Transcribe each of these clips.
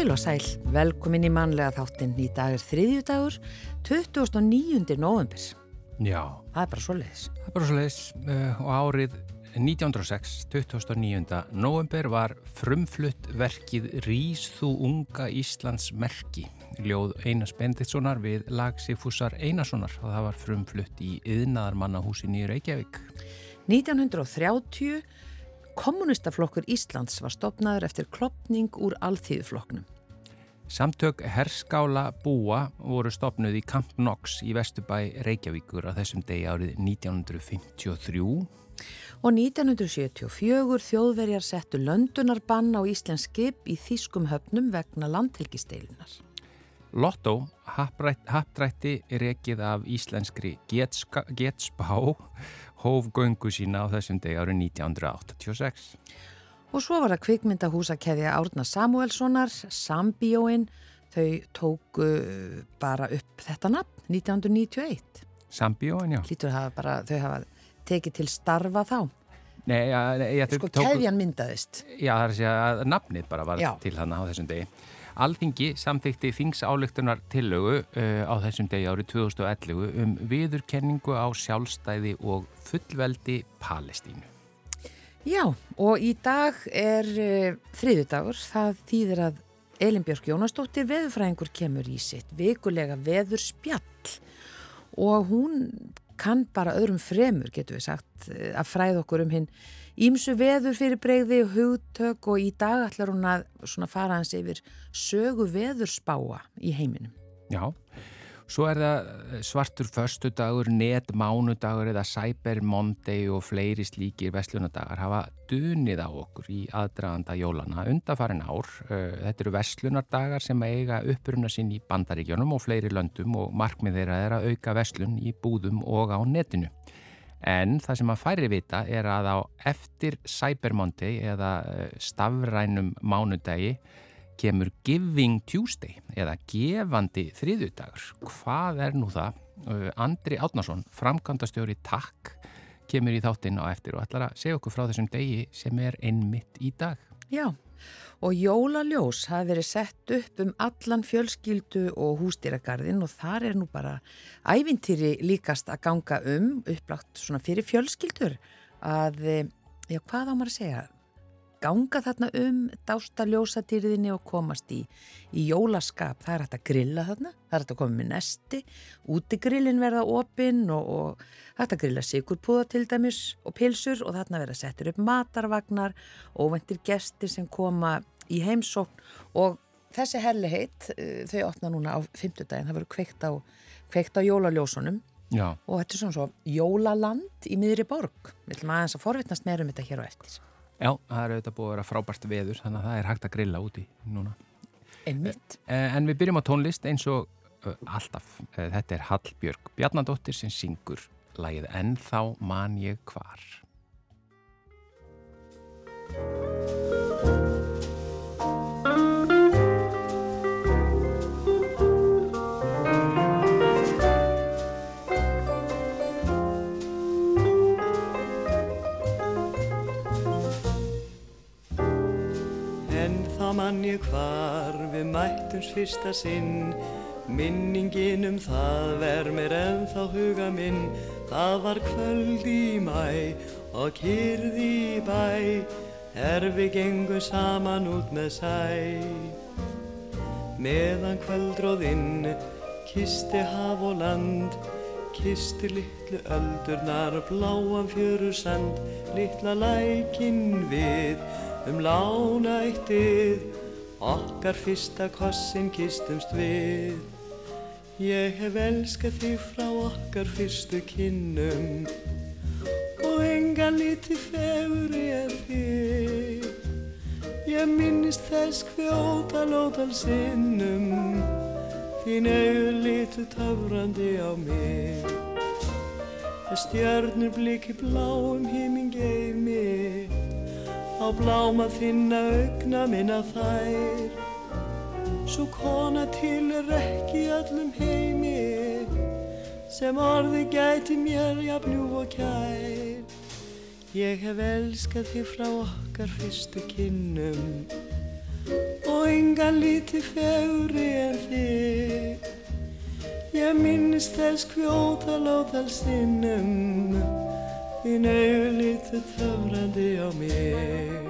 Heil og sæl, velkomin í manlega þáttinn. Í dag er þriðju dagur, 29. november. Já, Það er bara svo leiðis. það er bara svo leiðis uh, og árið 1906, 29. november var frumflutt verkið Rís þú unga Íslands merki, ljóð Einars Benditssonar við lag Sigfúsar Einarssonar og það var frumflutt í yðnaðarmannahúsinni í Reykjavík. 1930 kommunistaflokkur Íslands var stopnaður eftir klopning úr alþýðuflokknum. Samtök herskála búa voru stopnuð í Camp Knox í Vesturbæ Reykjavíkur á þessum degi árið 1953 Og 1974 þjóðverjar settu löndunarbann á Íslands skip í þýskum höfnum vegna landhelgisteilunar. Lotto happrætt, happdrætti rekið af íslenskri getspá hóf göngu sína á þessum degi árið 1986. Og svo var það kvikmyndahúsakeðja Árna Samuelssonar, Sambíóin, þau tóku bara upp þetta nafn 1991. Sambíóin, já. Lítur hafa bara, þau hafa tekið til starfa þá. Nei, já, já, þau Sko tóku- keðjan myndaðist. Já, það er að segja að nafnið bara var Já. til hann á þessum degi. Alþingi samþykti þingsályktunar tillögu uh, á þessum degi árið 2011 um viðurkenningu á sjálfstæði og fullveldi Palestínu. Já, og í dag er uh, þriðudagur. Það þýðir að Elin Björk Jónasdóttir veðurfræðingur kemur í sitt vikulega veðurspjall og hún kann bara öðrum fremur, getur við sagt, eh, að fræða okkur um hinn ímsu veður fyrir breyði, hugtök og í dag ætlar hún að fara hans yfir sögu veðurspáa í heiminum. Já, svo er það eh, svartur föstudagur, net mánudagur eða cyber monday og fleiri slíkir vestlunadagar hafa dunið á okkur í aðdraganda jólana undafarin ár. Eh, Þetta eru vestlunardagar sem eiga uppruna sinn í bandaríkjónum og fleiri löndum og markmið þeirra er að auka vestlun í búðum og á netinu. En það sem að færi vita er að á eftir Cyber Monday eða eh, stafrænum mánudagi kemur Giving Tuesday eða gefandi þriðudagur. Hvað er nú það? Uh, Andri Átnason, framkvæmdastjóri TAKK, kemur í þáttinn á eftir og ætlar að segja okkur frá þessum degi sem er einmitt í dag. Já, og jólaljós hafi verið sett upp um allan fjölskyldu og hústýragarðin og þar er nú bara ævintýri líkast að ganga um, upplagt svona fyrir fjölskyldur að, eh, já hvað á maður að segja, ganga þarna um, dásta ljósatýrðinni og komast í, í jólaskap. Það er hægt að grilla þarna, það er hægt að koma með nesti, útigrillin verða opinn og, og hægt að grilla sigurpúða til dæmis og pilsur og þarna verða settir upp matarvagnar, óvendir gestir sem koma í heimsókn og þessi herliheit, eh, þau opna núna á fimmtudaginn, það verður kveikt á, kveikt á jólaljósunum Já, og þetta er svona svo jólaland í miðri borg. Við ætlum aðeins að forvitnast meira um þetta hér á eftir. Já, það er auðvitað búið að vera frábært veður þannig að það er hægt að grilla úti núna. Einmitt. Eh, En við byrjum á tónlist eins og uh, alltaf. Eh, Þetta er Hallbjörg Bjarnadóttir sem syngur lagið Ennþá man ég hvar. Þá mann ég hvar við mættums fyrsta sinn. Minningin um það ver mér ennþá huga minn. Það var kvöld í mæ og kyrði í bæ. Er við gengum saman út með sæ. Meðan kvöldróðinn kisti haf og land Kisti litlu öldurnar bláan fjöru sand. Litla lækin við um lánættið Okkar fyrsta kossin kistumst við. Ég hef elskað þig frá okkar fyrstu kinnum Og engan lítið feguri en þig. Ég minnist þess kvjótal ótal sinnum. Þín auður litu töfrandi á mig. Það stjörnur bliki bláum híminn geimi Á bláma þinna augna minna þær Svo kona til er ekki í öllum heimi Sem orði gæti mér jafnjú og kær Ég hef elskað þig frá okkar fyrstu kinnum og engan líti fegri en þig. Ég minnist þess kvjótal ótal sinnum, þín auður líti töfrandi á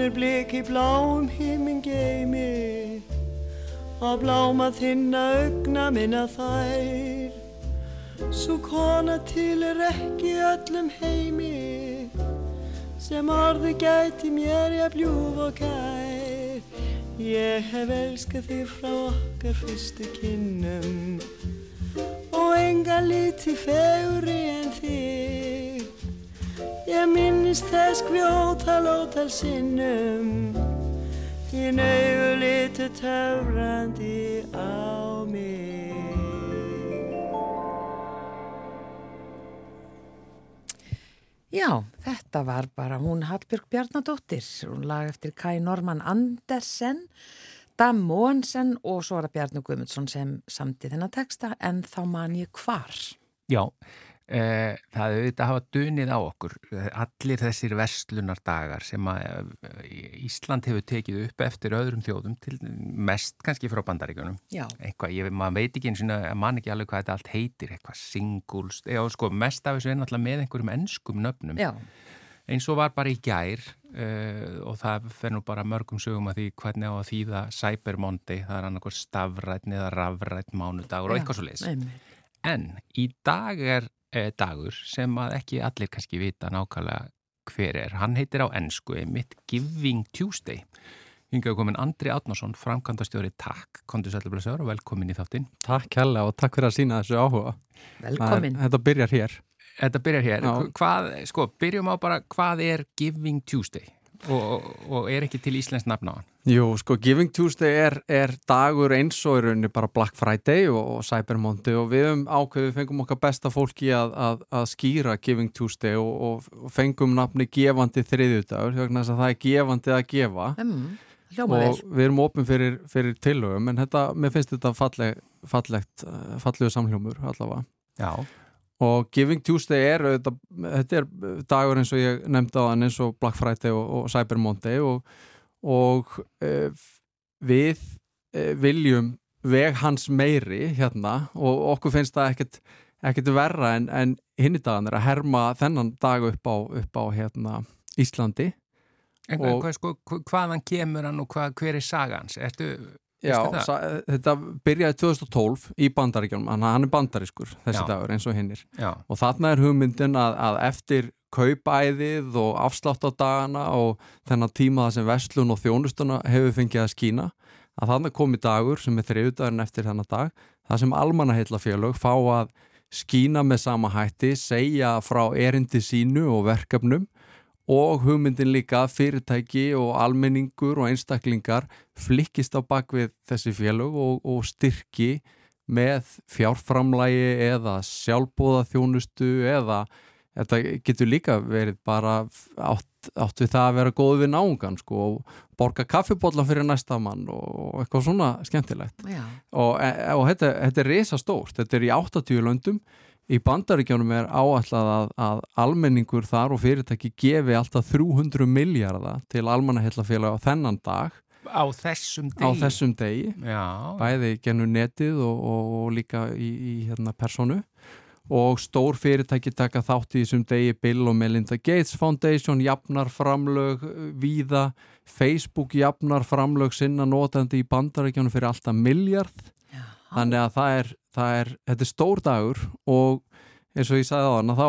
stjörnur blik í bláum himmin geimi og bláma þinna augna minna þær. Svo kona til er ekki öllum heimi sem orði gæti mér ég bljúf og kær Ég hef elskað þig frá okkar fyrstu kinnum og enga líti fegri en þig Ég minnist þess kvjótal ótal sinnum. Þín auðu litu töfrandi á mig. Já, þetta var bara hún Hallbjörg Bjarnadóttir, hún lag eftir Kai Norman Andersen, Dan Mohansen og svo er það Bjarni Guðmundsson sem samti þennan texta en þá man ég hvar. Já, það er auðvitað að hafa dunið á okkur. Allir þessir verslunardagar sem að Ísland hefur tekið upp eftir öðrum þjóðum til mest kannski frá bandaríkunum. Já. Eitthvað, ég maður veit ekki eins og mann ekki alveg hvað þetta allt heitir, eitthvað singles, já sko mest af þessu er náttúrulega með einhverjum ennskum nöfnum. Já. Eins og var bara í gær uh, og það fer nú bara mörgum sögum að því hvernig á að þýða Cyber Monday, það er annarkoð stafrætn eða rafrætn mánudagur og eitthvað svo. Einmitt. En í dag er eh, dagur sem að ekki allir kannski vita nákvæmlega hver er. Hann heitir á ennsku einmitt Giving Tuesday. Hingað komin Andri Átnarsson, framkvæmdastjóri TAK, kontur sælublasör og velkomin í þáttinn. Takk kjalla og takk fyrir að sína þessu áhuga. Velkomin. Það, þetta byrjar hér. Þetta byrjar hér. Hvað, sko, byrjum á bara hvað er Giving Tuesday og, og, er ekki til Íslands nafn á hann? Jú, sko, Giving Tuesday er, er dagur eins og í rauninni bara Black Friday og, og Cyber Monday og við um ákveðu fengum okkar besta fólki að, að, að skýra Giving Tuesday og, og, fengum nafni gefandi þriðjudagur, því að það er gefandi að gefa Mm, og við erum opin fyrir, fyrir tillögum en þetta, mér finnst þetta falleg, fallegt, eh, fallegu samhljómur allavega. Já. Og Giving Tuesday er, þetta, þetta er dagur eins og ég nefndi á hann eins og Black Friday og, og Cyber Monday og, og e, við e, viljum veg hans meiri hérna og okkur finnst það ekkert, ekkert verra en, en hinni dagan er að herma þennan dag upp á, upp á hérna, Íslandi. En hvað, sko, hva- hvaðan kemur hann og hvað, hver er sagans? Ertu, Já, þetta byrjaði 2012 í bandaríkjum, hann hann er bandarískur þessi Já. dagur eins og hinnir. Og þarna er hugmyndin að, að eftir kaupæðið og afslátt á dagana og þennan tíma það sem vestlun og þjónustuna hefur fengið að skína að þarna komi dagur sem er þriðudagurinn eftir þennan dag það sem almannaheillafélög fá að skína með sama hætti, segja frá erindi sínu og verkefnum og hugmyndin líka fyrirtæki og almenningur og einstaklingar flikkist á bakvið þessi félög og, og styrki með fjárframlægi eða sjálfbóða þjónustu eða þetta getur líka verið bara átt, átt við það að vera góð við náungan sko og borga kaffibólla fyrir næsta mann og eitthvað svona skemmtilegt Já. og, e- og þetta, þetta er risa stórt, þetta er í 80 löndum í bandaríkjónum er áætlað að, að almenningur þar og fyrirtæki gefi alltaf 300 miljardar til almannahillafélag á þennan dag. Á þessum degi. á þessum degi. Já, bæði gennu netið og, og, líka í, í hérna personu og stór fyrirtæki taka þátt í þessum degi Bill og Melinda Gates Foundation jafnar framlög uh, víða, Facebook jafnar framlög sinna notandi í bandarækjunum fyrir alltaf miljard þannig að það er, það er þetta er stór dagur og eins og ég sagði á hann að þá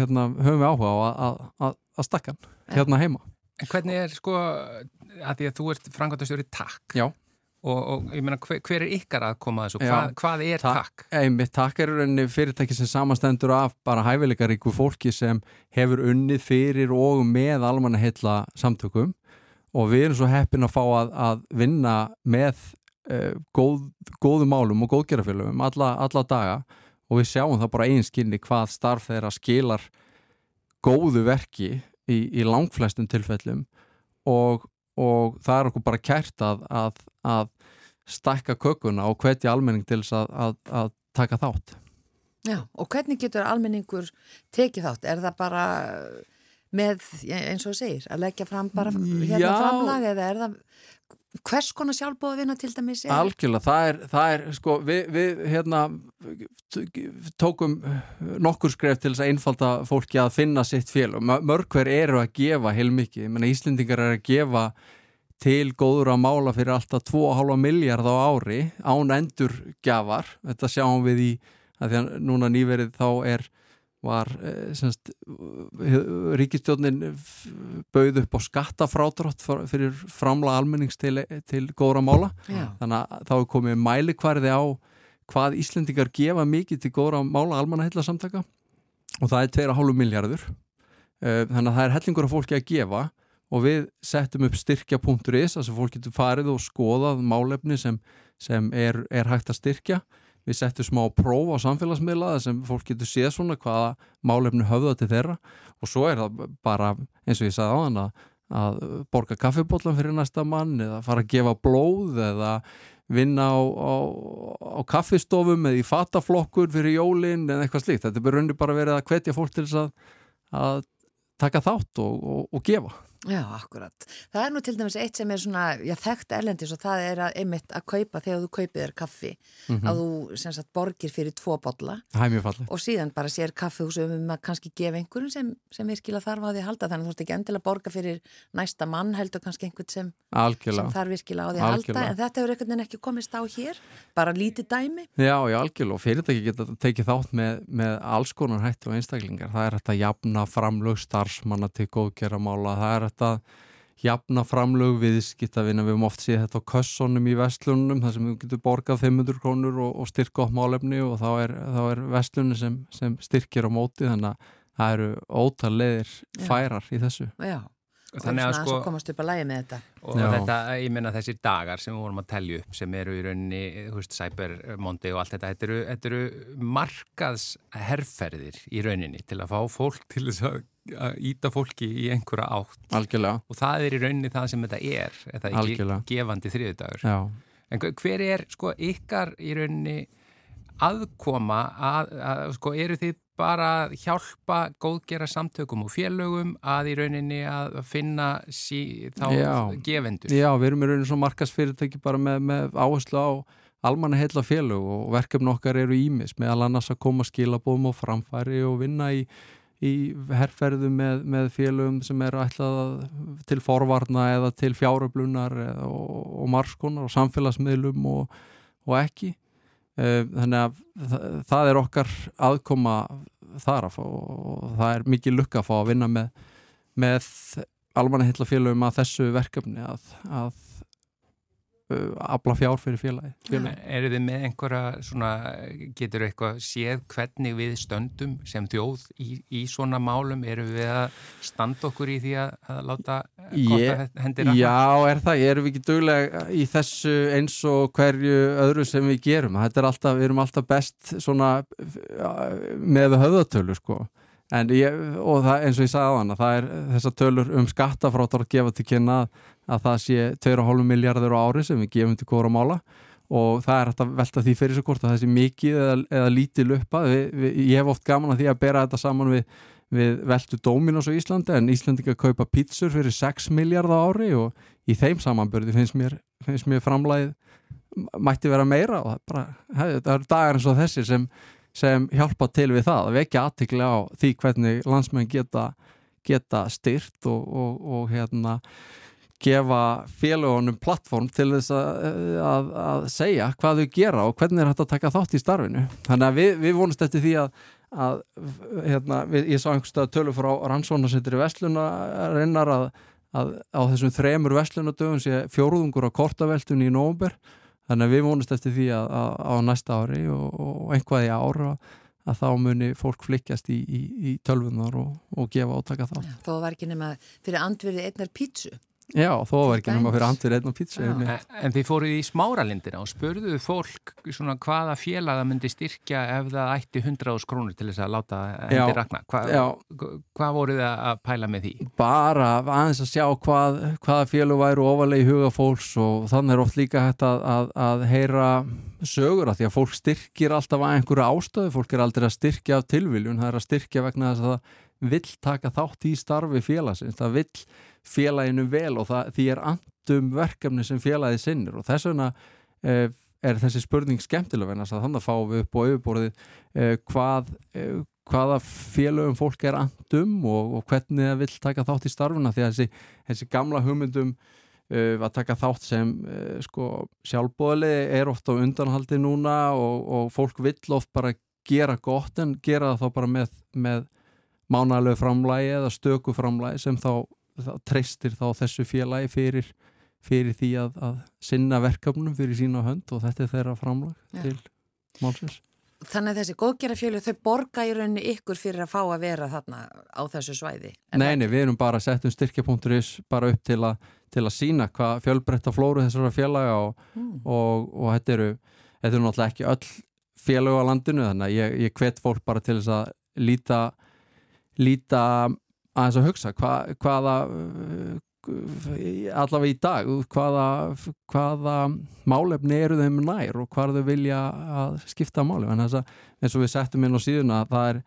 hérna, höfum við áhuga á að, að, að stakka hann hérna heima. En hvernig er sko, að því að þú ert frangandastjóri takk. Já. Og, og ég meina hver, hver er ykkar að koma að þessu, hvað, hvað er Ta takk? Einmitt, takk er fyrirtæki sem samastendur af bara hæfileikaríku fólki sem hefur unnið fyrir og með almanna heilla samtökum. Og við erum svo heppin að fá að, að vinna með góð, góðu málum og góðgerðarfélagum alla, alla daga og við sjáum það bara einskinni hvað starf þeirra skilar góðu verki í, í langflestum tilfellum og, og það er okkur bara kært að, að, að stakka kökuna og hvetja almenning til þess að, að taka þátt. Já, og hvernig getur almenningur tekið þátt? Er það bara með, eins og segir, að leggja fram bara hérna framlag eða er það hvers konar sjálfbóða vinna til dæmis er? Algjörlega, það er, það er sko, við, við hérna tókum nokkur skref til þess að einfalda fólki að finna sitt fél og mörg hver eru að gefa heilmikið, menn Íslendingar eru að gefa til góður að mála fyrir alltaf 2,5 miljard á ári án endur gafar, þetta sjáum við í að því að núna nýverið þá er var eh, semst, ríkistjónin bauð upp á skattafrádrátt fyrir framla almennings til, til góðra mála. Já. þannig að þá er komið mælikvarði á hvað Íslendingar gefa mikið til góðra mála almanna samtaka og það er 2,5 miljardur eh, þannig að það er hellingur af fólki að gefa. Og við settum upp styrkja.is þess að fólk getur farið og skoðað málefni sem, sem er, er hægt að styrkja við settum smá próf á samfélagsmiðla sem fólk getur séð svona hvaða málefni höfða til þeirra og svo er það bara eins og ég sagði á hann að borga kaffibotlan fyrir næsta mann eða fara að gefa blóð eða vinna á, á, á kaffistofum eða í fataflokkur fyrir jólinn eða eitthvað slíkt. Þetta er bara verið að hvetja fólk til þess að, að taka þátt og, og, og gefa. Já, akkurat. Það er nú til dæmis eitt sem er svona, já, þekkt erlendis og það er að, einmitt að kaupa þegar þú kaupið er kaffi mm -hmm. að þú, sem sagt, borgir fyrir tvo botla. Það er mjög fallið. Og síðan bara sér kaffihúsum um að kannski gefa einhverjum sem, sem virkilega þarf á því að halda þannig að þú ert ekki endilega að borga fyrir næsta mann heldur kannski einhvern sem, sem þarf virkilega á því að algjörlega. halda en þetta hefur einhvern veginn ekki komist á hér bara lítið dæmi. Já, já, algjörlega og fyrirtæki geta tekið þátt með, með alls konar hættu og einstaklingar. Er hægt að jafna framlög viðskiptavina, við höfum oft séð þetta á kössonum í vestlunum, þar sem við getum borgað 500 krónur og, og styrka upp málefni og þá er, er vestlunum sem, sem styrkir á móti, þannig að það eru ótal leðir færar í þessu. Já, og þannig að sko komast upp að lægi með þetta. Og Já. þetta, ég menna þessir dagar sem við vorum að tellju upp, sem eru í rauninni, þú veist, Cybermondi og allt þetta, þetta eru, þetta eru markaðsherrferðir í rauninni til að fá fólk til þess að íta fólki í einhverja átt. Algjörlega. og það er í rauninni það sem þetta er eða ekki gefandi þriðdagur en hver er sko ykkar í rauninni aðkoma að, að sko eru þið bara hjálpa góðgera samtökum og félögum að í rauninni að finna sí, þá Já. gefendur? Já, við erum í rauninni svo markasfyrirtæki bara með, með áherslu á almanna heila félög og verkefni okkar eru ímis meðal annars að koma skilabóðum og framfæri og vinna í í herrferðu með, með félögum sem eru ætlað til forvarna eða til fjáröflunar og, og marskonar og samfélagsmiðlum og, og ekki. Eh, þannig að það, það er okkar aðkoma þar að fá og það er mikið lukka að fá að vinna með, með almanna hillafélögum að þessu verkefni að, að afla fjár fyrir félagi, félagi. Eru þið með einhverja svona, getur eitthvað séð hvernig við stöndum sem þjóð í, í svona málum? Eru við að standa okkur í því að, láta ég, hendir að Já, er það, erum við ekki duglega í þessu eins og hverju öðru sem við gerum, þetta er alltaf við erum alltaf best svona með höfðatölu sko Ég, og það, eins og ég sagði á hann það er þessar tölur um skattafráttar að gefa til kynna að það sé 2,5 miljardur á ári sem við gefum til góðra mála. Og það er að velta því fyrir sig hvort að það sé mikið eða, eða lítið luppa ég hef oft gaman að því að bera þetta saman við, við veltu Dominos á Íslandi en Íslandi ekki að kaupa pítsur fyrir 6 miljard á ári og í þeim samanbörði finnst mér, mér framlæð mætti vera meira og það bara, hef, það er dagar eins og þessi sem sem hjálpa til við það að vekja aðtikli á því hvernig landsmenn geta, geta styrt og, og, og hérna gefa félagunum plattform til þess að, að, að segja hvað þau gera og hvernig er hægt að taka þátt í starfinu. Þannig að við, við vonumst eftir því að, að hérna, við, ég sá einhverstað tölur frá rannsónasettir í Veslunarinnar að á þessum þremur Veslunadöfum sé fjóruðungur á kortaveltun í nógumber þannig að við vonumst eftir því að á næsta ári og, og einhvað í ára að þá muni fólk flikjast í, í, í tölvunar og, og gefa átaka þá. Þó var ekki nema fyrir andverðið einnar pítsu. Já, þó var ekki nema fyrir andverðið einnar pítsu. En, en þið fóruð í smáralindina og spurðuðu fólk svona hvaða félaga myndi styrkja ef það ætti 100 krónur til þess að láta endur rakna. Hva, hvað voruð það að pæla með því? Bara aðeins að sjá hvað, hvaða félag væru ofalegi huga fólks og þannig er oft líka hægt að, að, að heyra sögur að því að fólk styrkir alltaf að einhverju ástöðu, fólk er aldrei að styrkja af tilviljun, það er að styrkja vegna þess að það vill taka þátt í starfi félagsins, það vill félaginu vel og það, því er andum verkefni sem félagi sinnir og þess vegna eh, er þessi spurning skemmtilega vegna þannig að fáum við upp og auðborðið eh, hvað, eh, hvaða félagum fólk er andum og, og hvernig það vill taka þátt í starfuna því að þessi, þessi gamla hugmyndum Uh, að taka þátt sem uh, sko, sjálfbóðli er ofta á undanhaldi núna og, og fólk vill oft bara gera gott en gera það þá bara með, með mánalegu framlægi eða stöku framlægi sem þá, þá treystir þá þessu félagi fyrir, fyrir því að, að sinna verkefnum fyrir sína hönd og þetta er þeirra framlæg ja. til málsins Þannig að þessi góðgerafjölu þau borga í rauninni ykkur fyrir að fá að vera þarna á þessu svæði Neini, við erum bara að setja um styrkja.is bara upp til að til að sína hvað fjölbreytta flóru þessara félaga og, mm. og, og þetta eru þetta eru náttúrulega ekki öll félag á landinu þannig að ég, ég hvet fólk bara til þess að líta líta aðeins að hugsa hva, hvaða allavega í dag hvaða, hvaða málefni eru þeim nær og hvað þau vilja að skipta málefni en þess að eins og við settum inn á síðuna að það er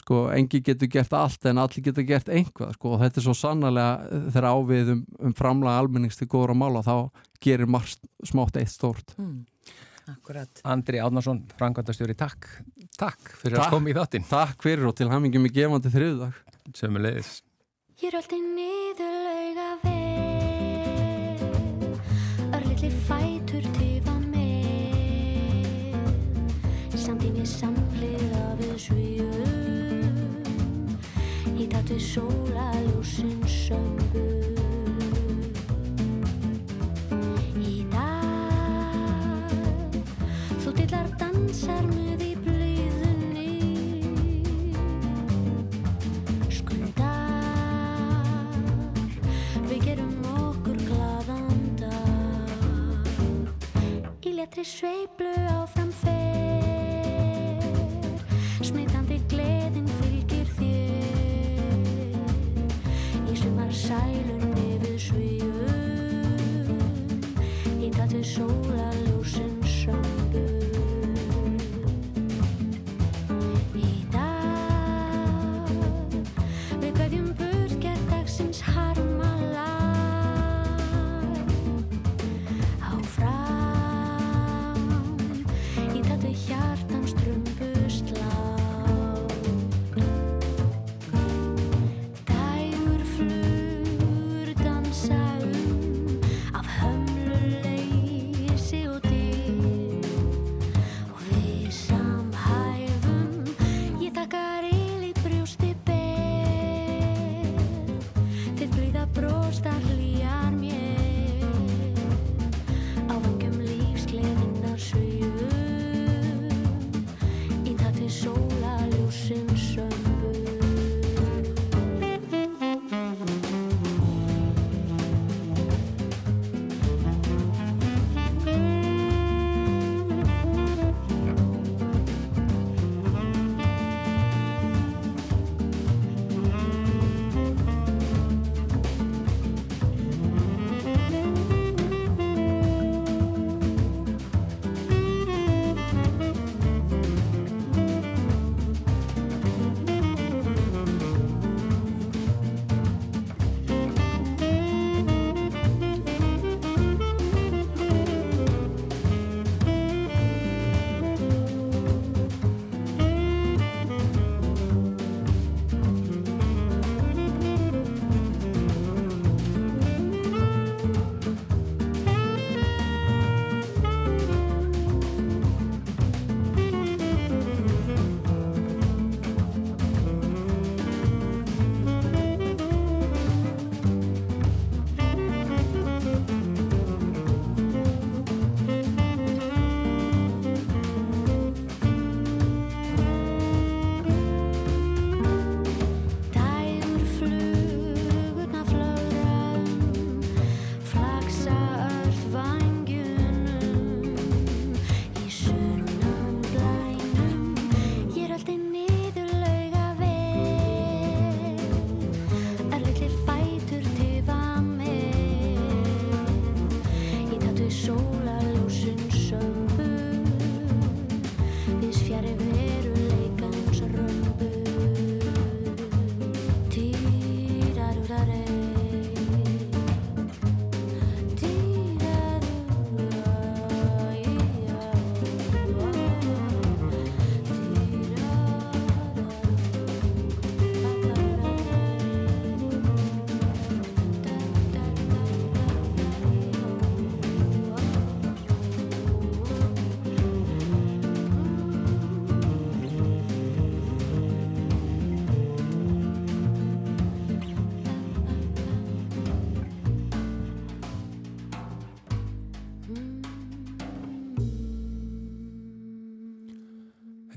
sko, engi getur gert allt en allir getur gert einhvað sko, og þetta er svo sannarlega þegar ávið um, um framlega almennings til góðra mála þá gerir margt smátt eitt stórt. Mm. Andri Átnarsson, frangvandastjóri, takk Takk fyrir takk, að koma í þáttinn. Takk fyrir og til hamingjum í gefandi þriðdag Sömulegis Ég er alltaf niður lauga veg Örlitli fætur tifa með Samtími samlega við svíu í takt við sólaljósin sömbu Í dag þú dillar dansar með í letri sveiblu áfram fer. Smitandi gleðin fylgir þér. Sælunni við svífum í takt við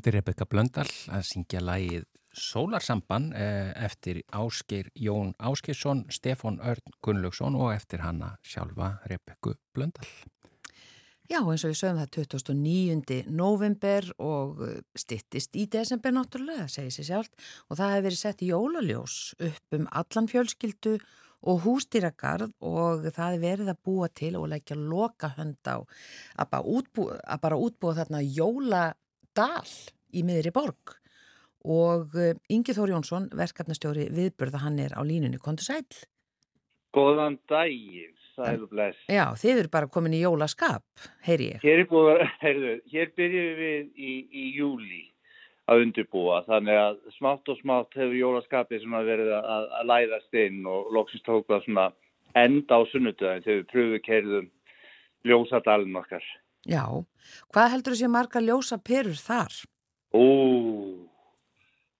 Er Rebecca Blöndal að syngja lagið Sólarsamban eh, eftir Ásgeir Jón Ásgeirsson, Stefán Örn Gunnlaugsson og eftir hanna sjálfa Rebecca Blöndal. Já, eins og við sögum það 29. november og uh, stittist í desember náttúrulega, segir sér sjálf og það hefur verið sett jólaljós upp um allan fjölskyldu og hústýragarð og það hefur verið að búa til og leggja loka hönd á að bara útbúa, að bara útbúa þarna jóladal í miðri borg og uh, Ingi Þór Jónsson, verkefnastjóri viðburða, hann er á línunni, kontur sæl. Góðan daginn, sæl og bless. Já, þið eru bara komin í jólaskap, heyri ég. Hér búið að, heyrðu, hér byrjum við í, í júli að undirbúa, þannig að smátt og smátt hefur jólaskapið svona verið að, að læðast inn og loksins tók það svona enda á sunnudagin þegar við pröfu kerðum ljósadalinn okkar. Já, hvað heldur þú sé marga ljósa perur þar? Ó,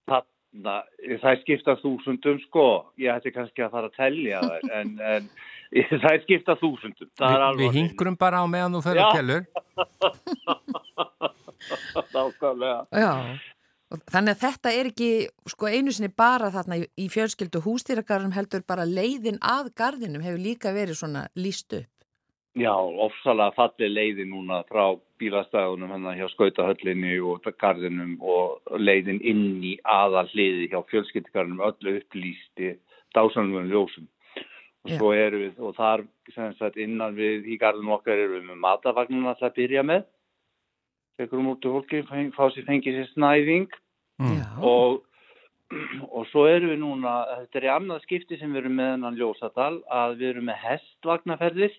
þarna, það er skipta þúsundum sko, ég ætti kannski að fara að telja þær, en, en það er skipta þúsundum. Það er Vi, við hingrum bara á meðan þú fyrir Já. að tellur. Nákvæmlega. Já, og þannig að þetta er ekki sko einu sinni bara þarna í, í fjölskyldu hústýragarðum heldur bara leiðin að garðinum hefur líka verið svona líst upp. Já, ofsalega falli leiði núna frá bílastæðunum hérna hjá skautahöllinni og garðinum og leiðin inn í aðal hliði hjá fjölskyldgarðinum öllu upplýsti dásanum ljósum. Og svo eru við, og þar sem sagt innan við í garðinu okkar eru við með matavagnuna alltaf að byrja með. Tekur um út til fólki, feng- fá sér fengið sér snæðing Mm. Og, og svo erum við núna, þetta er í annað skipti sem við erum með hennan Ljósadal, að við erum með hestvagnaferðir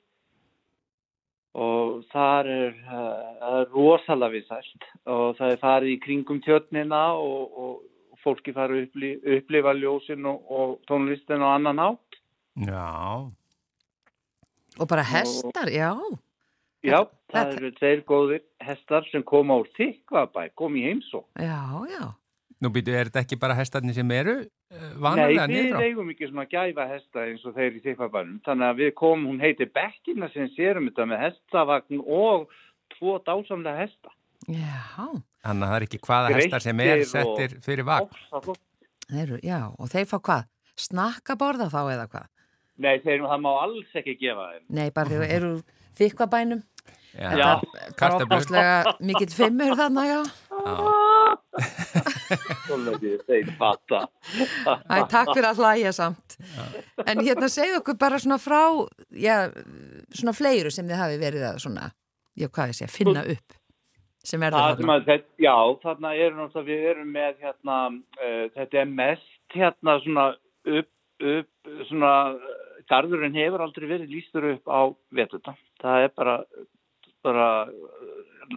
og þar er, uh, það er rosalega vinsælt og það er farið í kringum tjötnina og, og fólki farið að upplí, upplifa ljósin og, og tónlistin og annan átt. Já, og bara hestar, já. Já, Þetta- það þetta- eru tveir góðir hestar sem koma úr Þykvabæ, kom í heimsó. Já, já, nú býtu, er þetta ekki bara hestarnir sem eru Nei, vanalega við niður á? eigum ekki svona gæfa hesta eins og þeir í Þykvabænum. Þannig að við komum, hún heitir Bekkina sem sérum þetta með hestavagn og tvo dásamlega hesta. já, Þannig að það er ekki hvaða hestar sem er og- settir fyrir vagn. Flott. þeir, eru- já, og þeir fá hvað? Snakka borða þá eða hvað? Nei, þeir, það má alls ekki gefa þeim. Nei, bara þeir eru þykvabænum. Já, Já. Grábáslega mikill fimmur þarna, já. Svolítið, þeir fatta. Æ, takk fyrir að hlæja samt. En hérna segðu okkur bara svona frá, já, svona fleiru sem þið hafi verið að svona, já, hvað ég segja, finna upp sem verður Það þarna. þetta, já, þarna erum náttúrulega, við erum með hérna, uh, þetta er mest hérna svona upp, upp, svona, garðurinn hefur aldrei verið lýstur upp á veturna. Það er bara, bara,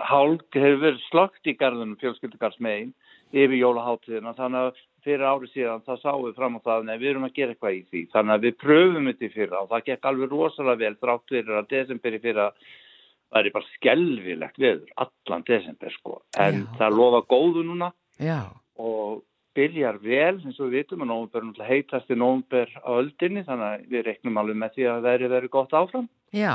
hálk hefur verið slögt í garðunum fjölskyldugarðsmegin yfir jólaháttíðina, þannig að fyrir árið síðan þá sáum við fram á það, nei, við erum að gera eitthvað í því. Þannig að við pröfum þetta fyrra og það gekk alveg rosalega vel þrátt fyrir að desemberi fyrra það er bara skelvilegt veður allan desember sko. En Já. það lofa góðu núna Já, og byrjar vel eins og við vitum að nóvumber er náttúrulega heitast í nóvumber á öldinni þannig að við reknum alveg með því að veðri verið gott áfram. Já,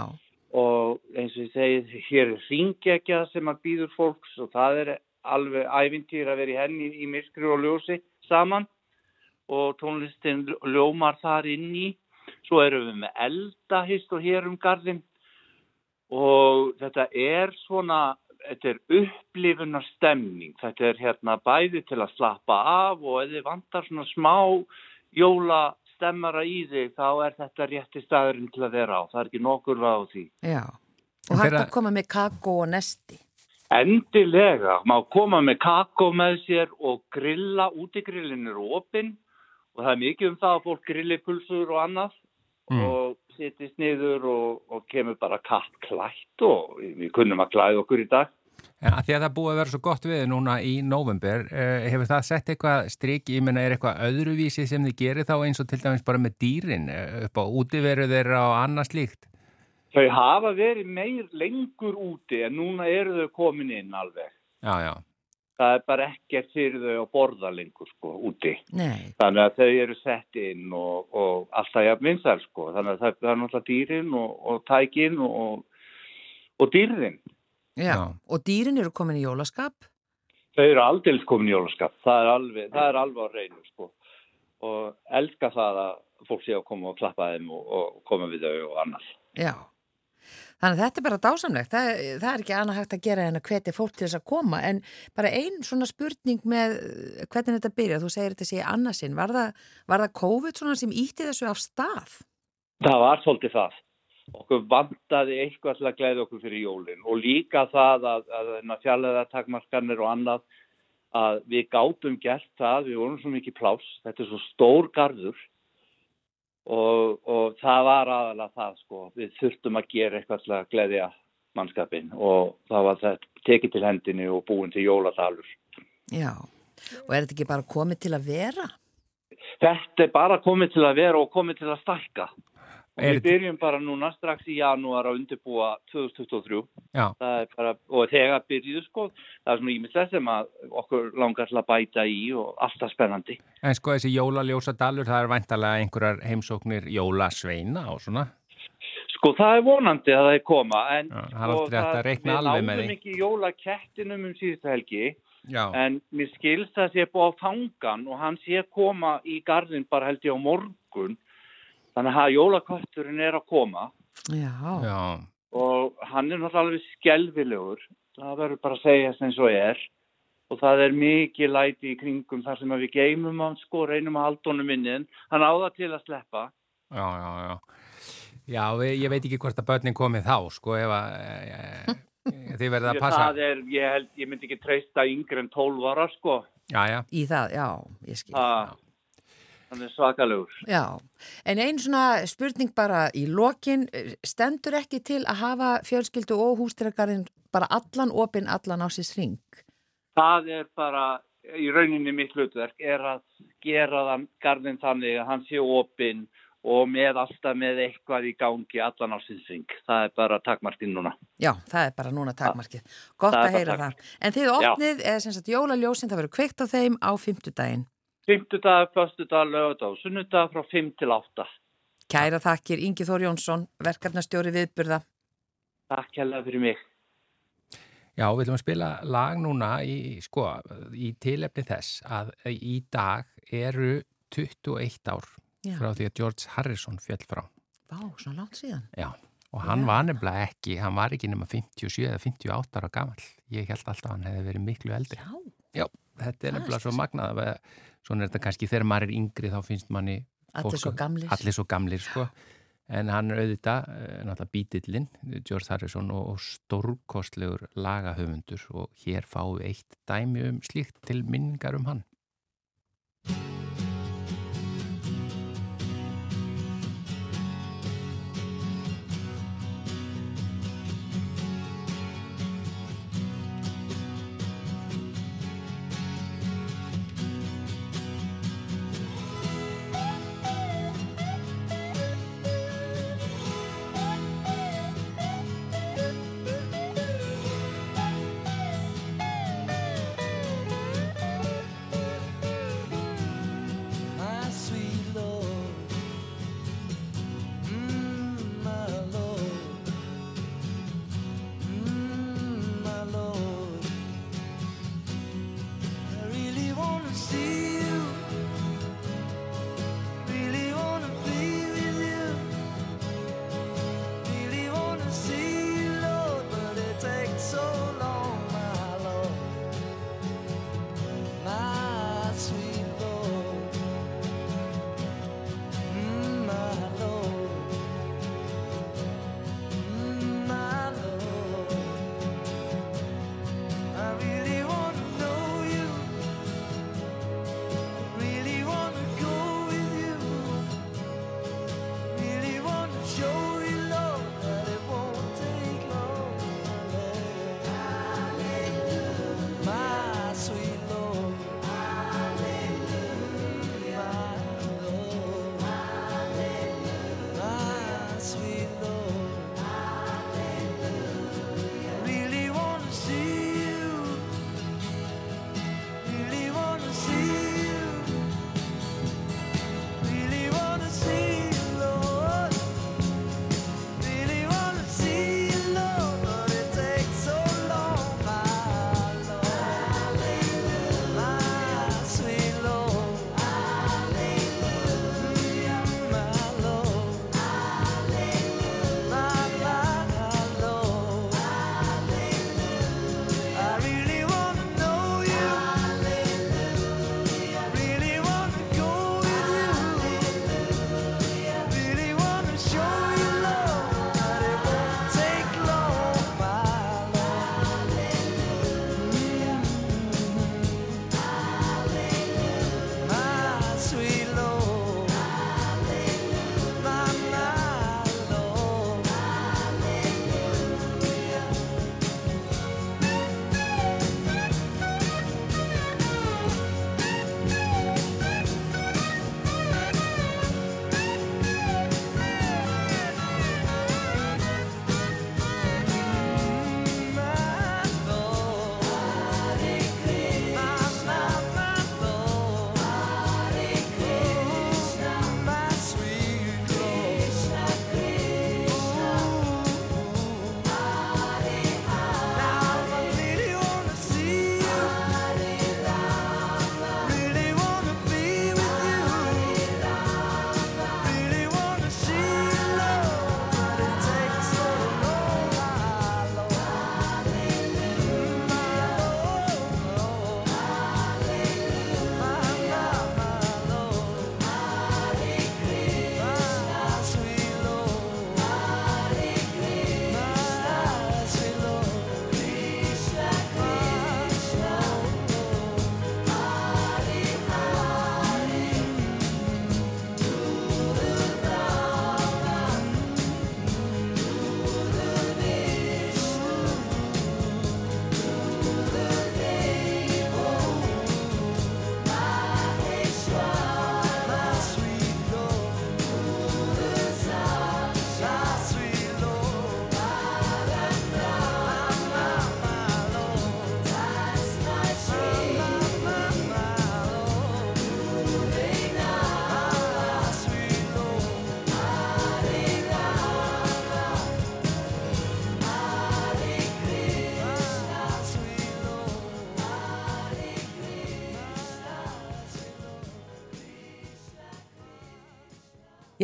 og eins og ég segi hér er ringekja sem að býður fólks og það er alveg ævintýr að vera í henni í myrkri og ljósi saman. Og tónlistin ljómar þar inn í. Svo erum við með eldahist og hér um garðin og þetta er svona þetta er upplifunar stemning þetta er hérna bæði til að slappa af og þið vantar svona smá jólastemmara í þig þá er þetta rétti staðurinn til að vera á það er ekki nokkur vað á því já. Og hægt að koma með kakó og nesti. Endilega, má koma með kakó með sér og grilla, útigrillin er opinn og það er mikið um það að fólk grilli pulsur og annað Mm. og sittist niður og, og kemur bara katt klætt og við kunnum að klæða okkur í dag. En að því að það búið að vera svo gott við núna í november, uh, hefur það sett eitthvað strik, ég menna er eitthvað öðruvísi sem þið gerir þá eins og til dæmis bara með dýrin eh, upp á útiveru þeirra og annað slíkt? Þau hafa verið meir lengur úti en núna eru þau komin inn alveg. Já, já. Það er bara ekkert fyrir þau að borða lengur sko úti. Nei, Þannig að þau eru sett inn og, og alltaf jafn vinsæl sko. Þannig að það, það er náttúrulega dýrin og, og tækin og, og dýrin. Já. Já. Og dýrin eru komin í jólaskap? Þau eru aldils komin í jólaskap. Það er alveg, það er alveg á reynu sko. Og elska það að fólk sé að koma og klappa þeim og, og koma við þau og annars. Já. Þannig að þetta er bara dásamlegt. Það, það er ekki annað hægt að gera en að hvetja fólk til þess að koma. En bara ein svona spurning með hvernig þetta byrja. Þú segir þetta sé annarsinn. Var, það- var það COVID svona sem ítti þessu af stað? Það var svolítið það. Okkur vandaði eitthvað til að glæða okkur fyrir jólinn og líka það að, að, að fjallega takmarkanir og annað að við gátum gert það, við vorum svo mikið pláss, þetta er svo stór garður og, og það var aðalega það sko, við þurftum að gera eitthvað til að glæðja mannskapin og það var þetta tekið til hendinni og búin til jóladalur. Já. Og er þetta ekki bara komið til að vera? Þetta er bara komið til að vera og komið til að stækka. Við byrjum bara núna strax í janúar að undirbúa 2023 Já, Það er bara, og þegar byrjuðu sko, það er svona ímyndlega sem að okkur langar til að bæta í og alltaf spennandi. en sko þessi jólaljósa dalur, það er væntalega einhverjar heimsóknir jólasveina og svona. Sko það er vonandi að það er koma, en Já, það aldrei hægt að reikna alveg með Við náðum ekki jólakettinum um síðustu helgi, Já, en mér skilst að sé búið á fangan og hann sé koma í gardin bara held ég á morgun, þannig að jólakötturinn er að koma Já. já, og hann er náttúrulega alveg skelvilegur, það verður bara að segja eins og er og það er mikið læti í kringum þar sem að við geymum hann sko, reynum að halda honum inni en hann áða til að sleppa. já, já, já. Já, ég veit ekki hvort að börnin komið þá, sko, ef að e, e, þið verðið að passa. það er, ég, held, ég myndi ekki treysta yngre en 12 ára sko, Já, já, Í það, já, ég skil. það hann er svakalegur. Já, en einn svona spurning bara í lokin, stendur ekki til að hafa fjölskyldu og hústýragarðin bara allan opinn, allan á sér sring? Það er bara, í rauninni mitt hlutverk, er að gera þann garðin þannig að hann sé opinn og með alltaf með eitthvað í gangi allan á sinsing. Það er bara takmarkinn núna. Já, það er bara núna takmarkið. Gott Það að heyra það. takmarkið. En þið opnið, eða sem sagt jólaljósin, það verður kveikt á þeim á fimmtudaginn. Fymtudag, föstudag, lögadag og sunnudag frá 5 til 8. Kæra þakkir, Ingi Þór Jónsson, verkefnastjóri viðburða. Takk hella fyrir mig. já, við að spila lag núna í, sko, í tilefni þess að í dag eru 21 ár Já, frá því að George Harrison fjall frá. vá, svona langt síðan. Já, og hann Já. var nefnilega ekki, hann var ekki nema 57 eða 58 ára gamall. Ég held alltaf að hann hefði verið miklu eldri. Já, Já, þetta er nefnilega svo magnað að svona er þetta kannski þegar maður er yngri þá finnst manni allir svo gamlir. allir svo gamlir sko. En hann er auðvitað eh, náttúrulega bítillinn, George Harrison og, og stórkostlegur lagahöfundur og hér fáum við eitt dæmi um slíkt til minningar um hann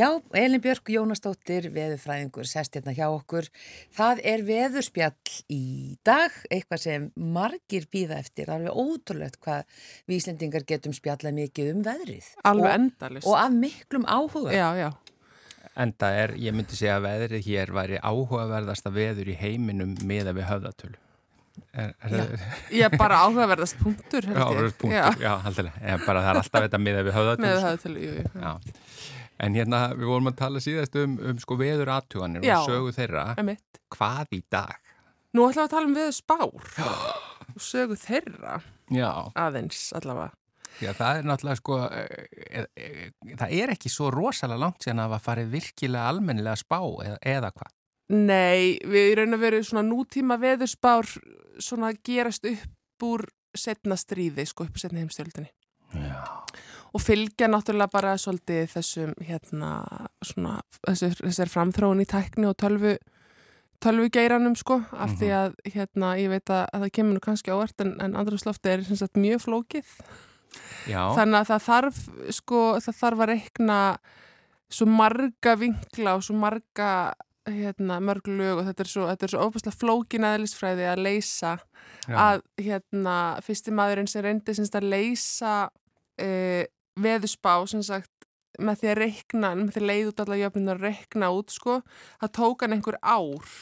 Já, Elin Björk Jónastóttir, veðurfræðingur, sest hérna hjá okkur. Það er veðurspjall í dag, eitthvað sem margir býða eftir. Það er alveg ótrúlegt hvað við Íslendingar getum spjallað mikið um veðrið. Alveg og, endalist. Og af miklum áhuga. Já, já. Enda er, ég myndi segja að veðrið hér væri áhugaverðasta veður í heiminum meða við höfðatölu. Er, er, Já. Ég er bara áhugaverðast punktur, held Já, ég. áhugaverðast punktur, já, haldilega. En bara það er alltaf þetta meða við höfðatölu. En hérna, við vorum að tala síðast um, um sko veður aðtuganir Já. og sögu þeirra. Einmitt. Hvað í dag? Nú ætlum við að tala um veður spár. Og sögu þeirra Já. aðeins allavega. Já, það er náttúrulega sko, e, e, það er ekki svo rosalega langt síðan að það farið virkilega almennilega spá eða, eða hvað. Nei, við raun og veru svona nútíma veðurspár svona gerast upp úr setna stríði, sko, upp setna heimstjöldinni. Já. Og fylgja náttúrulega bara svolítið þessum, hérna, svona, þessar, þessar framþróun í tækni og tölvu, tölvugeiranum, sko, af því að, hérna, ég veit að, að það kemur nú kannski ávart en, en andrúslofti er, sagt, mjög flókið. Já. Þannig að það þarf, sko, það þarf að reikna svo marga vinkla og svo marga, hérna, mörg lög og þetta er svo, þetta er svo óbærslega flókin aðlisfræði að leysa Já. að, hérna, fyrsti maðurinn sem reyndi að leysa uh, veðusbá, sem sagt, með því að reikna, með því að leiða út alla jöfnum að reikna út, sko, það tók hann einhver ár.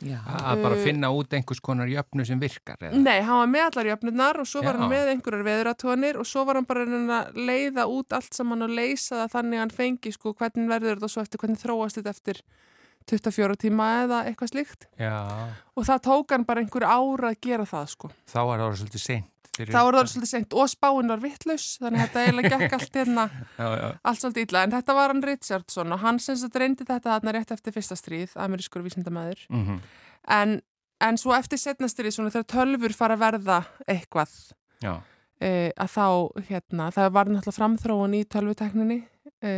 Já. Að bara Uh, finna út einhvers konar jöfnu sem virkar eða? Nei, hann var með allar jöfnurnar og svo var Já. hann með einhverjar veðuratónir og svo var hann bara að leiða út allt saman og leysa það þannig að hann fengi sko hvernig verður þetta og svo eftir hvernig þróast þetta eftir 24 tíma eða eitthvað slíkt Já. og það tók hann bara einhver ára að gera það sko. Þá er það svolítið seint. Fyrir- Það var það svolítið seint og spáin var vittlaus þannig að þetta eiginlega gekk allt hérna allt svolítið illa. En þetta var hann Richardson og hann sem þetta reyndi þetta þarna rétt eftir fyrsta stríð, amerískur vísindamæður Mm en, en svo eftir setna stríð svona þegar tölfur fara að verða eitthvað e, að þá, hérna, það var náttúrulega framþróun í tölvutekninni e,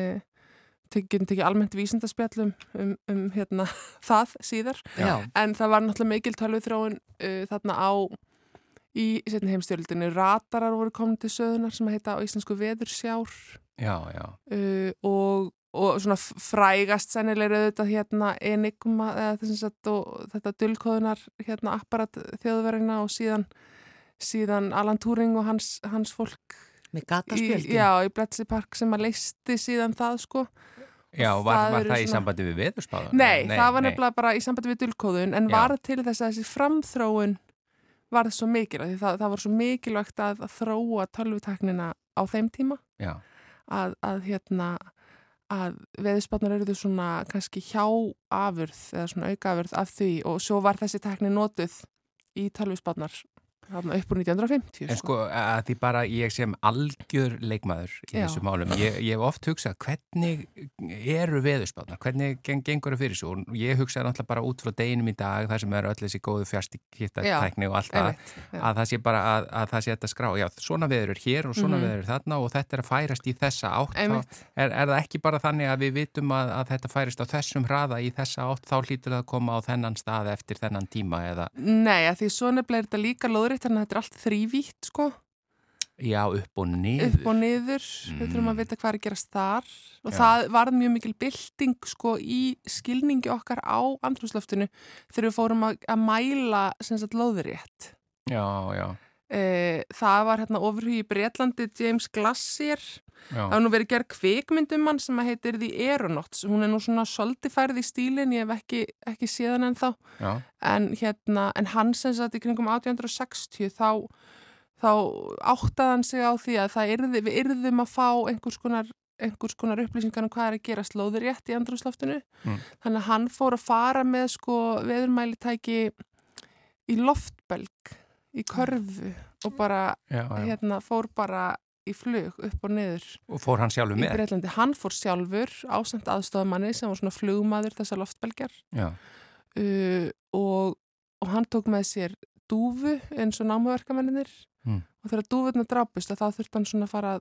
getum tekið almennt vísindaspjallum um, um hérna, það síðar. Já. en það var náttúrulega mikil tölvuþróun e, þarna á í setni heimstjöldinu, ratarar voru komin til söðunar sem að heita á íslensku veðursjár Já, já. uh, og, og svona frægast sennilega auðvitað hérna Enigma og þetta dulkóðunar hérna apparat þjóðverðina og síðan síðan Alan Turing og hans, hans fólk Með í, gataspjöldin. já, í Bletchley Park sem að leisti síðan það sko Já, var það var það í svona- sambandi við veðurspáðan? Nei, það var nefnilega bara í sambandi við dulkóðun en Já. var til þess að þessi framþróun varð svo mikilvægt það, það var svo mikilvægt að, þróa tölvuteknina á þeim tíma. Já, að, að hérna að veðurspátnar eru þau svona kannski hjá afurð eða svona auka afurð af því og svo var þessi tekni notuð í tölvuspátnar þarna upp úr 1950 en sko. að því bara ég sem algjör leikmaður í Já. þessu málum, ég, ég hef oft hugsað hvernig eru veðurspáðnar, hvernig geng, gengur það fyrir svo og ég hugsaði náttúrulega bara út frá deginum í dag þar sem er öll þessi góðu fjarstikittatækni og allt það, að það sé bara að, að það sé þetta skrá, já, svona veður er hér og svona Mhm. veður er þarna og þetta er að færast í þessa átt, er, er það ekki bara þannig að við vitum að, að þetta færist á þessum hraða í þessa átt, þá hlýtur það að koma á þennan stað eftir þennan tíma eða, Nei, lóðritt þannig að þetta er allt þrývítt sko. Já, upp og niður. Upp og niður, við þurfum Mm. að vita hvað er að gerast þar. Og Já. það varð mjög mikil bylting sko í skilningi okkar á andrúslöftinu þegar við fórum að, að mæla sem sagt lóðrétt. Já, já, það var hérna ofurhugi í Breitlandi James Glassier. Já, það var nú verið gerð kvikmynd um hann sem að heitir The Aeronauts. Hún er nú svona svolítið færð í stílin ég hef ekki, ekki séðan en þá en hérna, en hann sem sagt í kringum 1860 þá þá áttaði hann sig á því að það yrði, við yrðum að fá einhvers konar, einhvers konar upplýsingar um hvað er að gera slóður rétt í andrúsloftinu Mm. þannig að hann fór að fara með sko veðurmælitæki í loftbelg í körfu og bara já, já. hérna fór bara í flug upp og niður og fór hann sjálfur í með Breitlandi. Hann fór sjálfur ásamt aðstofamanni sem var svona flugmaður þessar loftbelgjar uh, og, og hann tók með sér dúfu eins og námuverkamennir Mm. og þegar dúfurna drápust að þá þurft hann svona að fara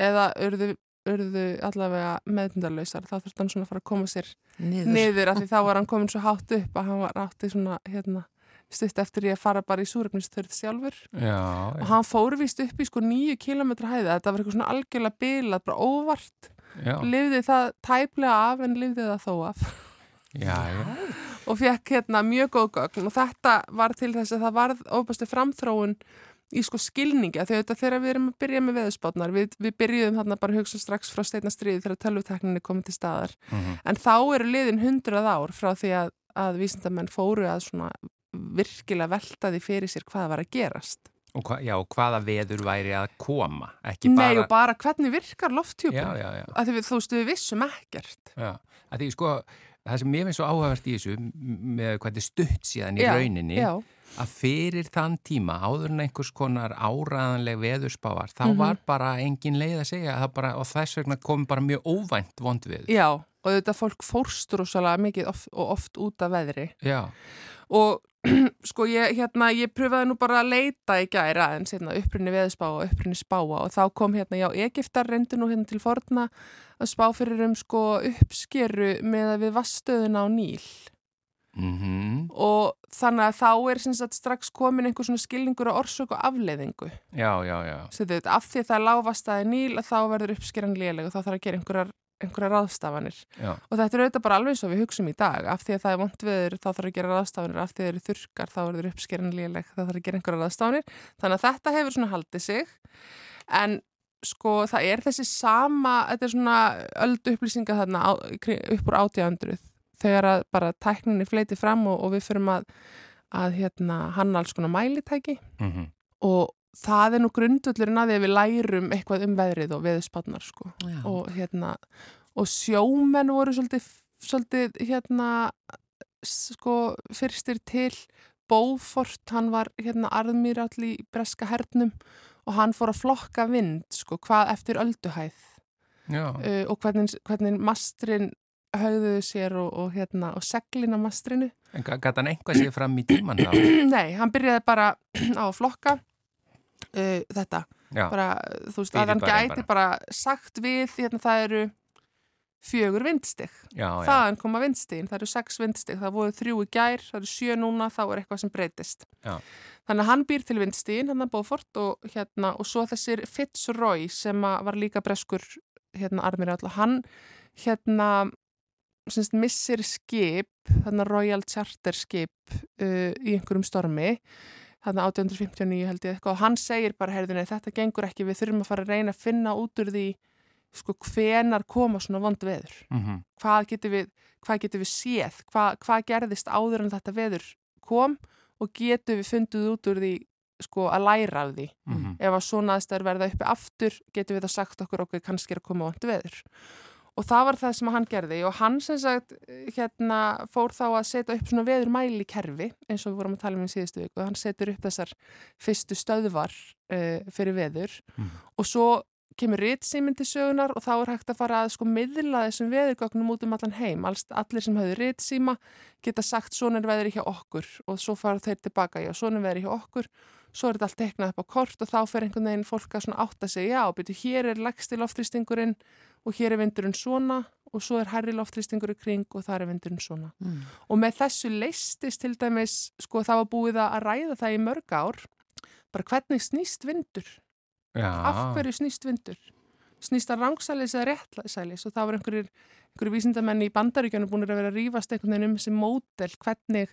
eða urðu, urðu allavega meðndarlausar þá þurft hann svona að fara að koma sér Niður. niður af því þá var hann komin svo hátt upp að hann var átti svona hérna stutt eftir ég að fara bara í súrefnisþörð sjálfur. Já, og hann fór vist upp í sko nýju kilometra hæða þetta var eitthvað svona algjörlega bilað, bara óvart. Lifði það tæplega af en lifði það þó af. Já, já. og fekk hérna mjög góð gögn. Og þetta var til þess að það varð óbæstu framþróun í sko skilningi. Að þegar, þegar við erum að byrja með veðurspátnar við, við byrjuðum þarna bara að hugsa strax frá steitna stríði þegar tölvutekninni komið til staðar. Mhm. en þá eru liðin hundrað ár frá því að, að vísindamenn fóru að svona virkilega velta því fyrir sér hvað var að gerast Og hva, já, hvaða veður væri að koma, ekki Nei bara... og bara hvernig virkar lofthjúpur Já, já, já. að við, þú veist við vissum ekkert Já, að því sko, það sem mér finnst svo áhugavert í þessu með hvað þetta stutt síðan í rauninni að fyrir þann tíma áður en einhvers konar áræðanleg veðurspávar þá Mhm. var bara engin leið að segja það bara, og þess vegna kom bara mjög óvænt vond við. Já, og þetta fólk fórstur og svolítið mikið oft, og oft út af veðri Já, og sko ég, hérna, ég pröfaði nú bara að leita í gæra en hérna, upprinni veðspá og upprinni spáa og þá kom hérna, já, Egiptar reyndu nú hérna til forna að spá fyrir um sko uppskeru með að við vastöðuna á Níl. Mhm, og þannig að þá er sem sagt, strax komin einhver svona skilningur á orsök og afleiðingu. Já, já, já. Þetta, af því að það er lágvastaði Níl að þá verður uppskeran léleg og þá þarf að gera einhverjar, einhverjar ráðstafanir já. Og þetta er auðvitað bara alveg og við hugsum í dag. Af því að það er vond viður, þá þarf að gera ráðstafanir. Af því að það eru þurkar, þá verður uppskeran léleg, þá þarf að gera einhverja ráðstafanir. Þannig að þetta hefur svona haldið sig. En sko það er þessi sama, þetta er svona öldu upplýsinga þarna á, upp úr átjándruð. Þegar að bara tækninni fleiti fram og, og við fyrum að, að hérna, hanna alls konar mælitæki mhm. og það er nú grundullurinn að við lærum eitthvað um veðrið og veðurspatnar sko. Og hérna og sjómenn voru svolítið, svolítið hérna sko fyrstir til. Bófort, hann var hérna arðmýrall í breska hernum og hann fór að flokka vind sko hvað eftir ölduhæð. Uh, og hvernig, hvernig mastrin höfðuðu sér og, og hérna og seglin á mastrinu. En gæti hann einhvað séð fram í tíman þá? Nei, hann byrjaði bara á að flokka uh, þetta. Bara, þú veist, að hann gæti bara. sagt við, hérna það eru fjögur vindstig. Þaðan koma vindstigin, það eru sex vindstig. Það voru þrjú í gær, það eru sjö núna þá er eitthvað sem breytist. Já. þannig að hann býr til vindstigin, hann er Bófort og hérna, og svo þessir Fitzroy sem að var líka breskur hérna armir alltaf, hann hérna semst missir skip þarna Royal Charter skip uh, í einhverjum stormi þarna 1859 held ég eitthvað og hann segir bara, heyrðu nei, þetta gengur ekki við þurfum að fara að reyna að finna út úr því sko hvenar koma svona vond veður Mhm. hvað getur við, við séð hvað, hvað gerðist áður en þetta veður kom og getur við fundið út úr því sko að læra af því Mhm. ef að svona aðstæður verða uppi aftur getur við það sagt okkur okkur kannski er að koma vond veður og það var það sem hann gerði. Og hann sem sagt hérna fór þá að setja upp svona veður mæli kerfi eins og við vorum að tala um í síðustu viku. Hann setur upp þessar fyrstu stöðvar uh, fyrir veður. Mhm. og svo kemur ritsýminn til sögunar og þá er hægt að fara að sko miðla þessum veðurgögnum út um allan heim. Alls, allir sem höfðu ritsýma geta sagt svona er veðri hjá okkur. Og svo fara þeir tilbaka, já svona er veðri hjá okkur. Svo er þetta allt teiknað upp á kort og þá fer einhvern veginn fólk að svona átta sig, já, byrju, hér er legsti loftrýstingurinn og hér er vindurinn svona og svo er herri loftrýstingur í kring og það er vindurinn svona. Mm. Og með þessu leistist til dæmis, sko það var búið að ræða það í mörg ár, bara hvernig snýst vindur, Já. af hverju snýst vindur? Snýst að rangsælis eða réttsælis og það var einhverjir, einhverjir vísindamenni í bandaríkjanu búin að vera að rífast einhvern veginn um þessi mótel, hvernig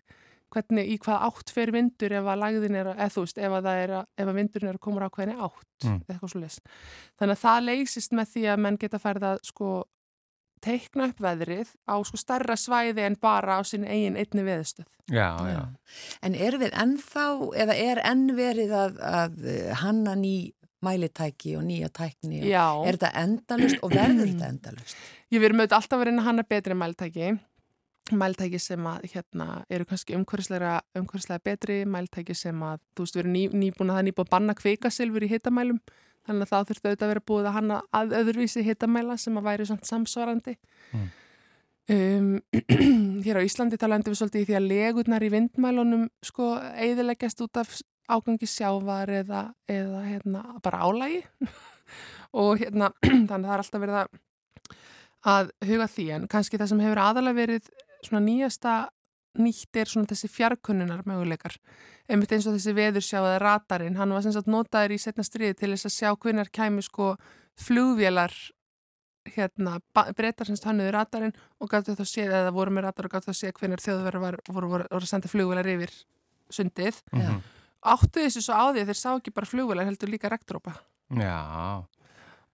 hvernig í hvað átt fer vindur ef að lagðin er, eða þú veist, ef að, það er að, ef að vindurinn er að koma á hvernig átt Mm. eða eitthvað svo leys. Þannig að það leysist með því að menn geta færð að sko teikna upp veðrið á sko starra svæði en bara á sinni eigin einni veðstöð. Já, já. Já. En er við ennþá, eða er enn verið að, að hanna ný mælitæki og nýja tækni? og- Já, Er þetta endalust og verður þetta endalust? ég verðum auðvitað alltaf að reyna að hanna betri mæltæki mæltæki sem að hérna eru kannski umhverfislega, betri mæltæki sem að, þú veist, við erum ný, nýbúin að það er nýbúin að banna kvikasilfur í hitamælum þannig að það þurfti auðvitað að vera búið að hanna að öðruvísi hitamæla sem að væri svona samsvarandi. Mm. um, Hér á Íslandi talandi við svolítið í því að legurnar í vindmælunum sko eiðileggjast út af ágangi sjávar eða, eða hérna bara álægi og hérna þannig að það er alltaf verið að að huga því. En kannski það sem hefur aðalega verið svona nýjasta nýtt er svona þessi fjarkunnunar möguleikar einmitt eins og þessi veðursjá eða ratarinn, hann var sem sagt notaður í setna stríði til þess að sjá hvinnar kæmi sko flugvélar hérna, breytar semst hannuði radarinn og gætu þá séð, eða voru með radar og gætu þá séð hvernig þjóðverðar var, voru, voru, voru að senda flugvelar yfir sundið. Mhm. áttu þessu svo á því að þeir sá ekki bara flugvelar heldur líka regndrópa Já,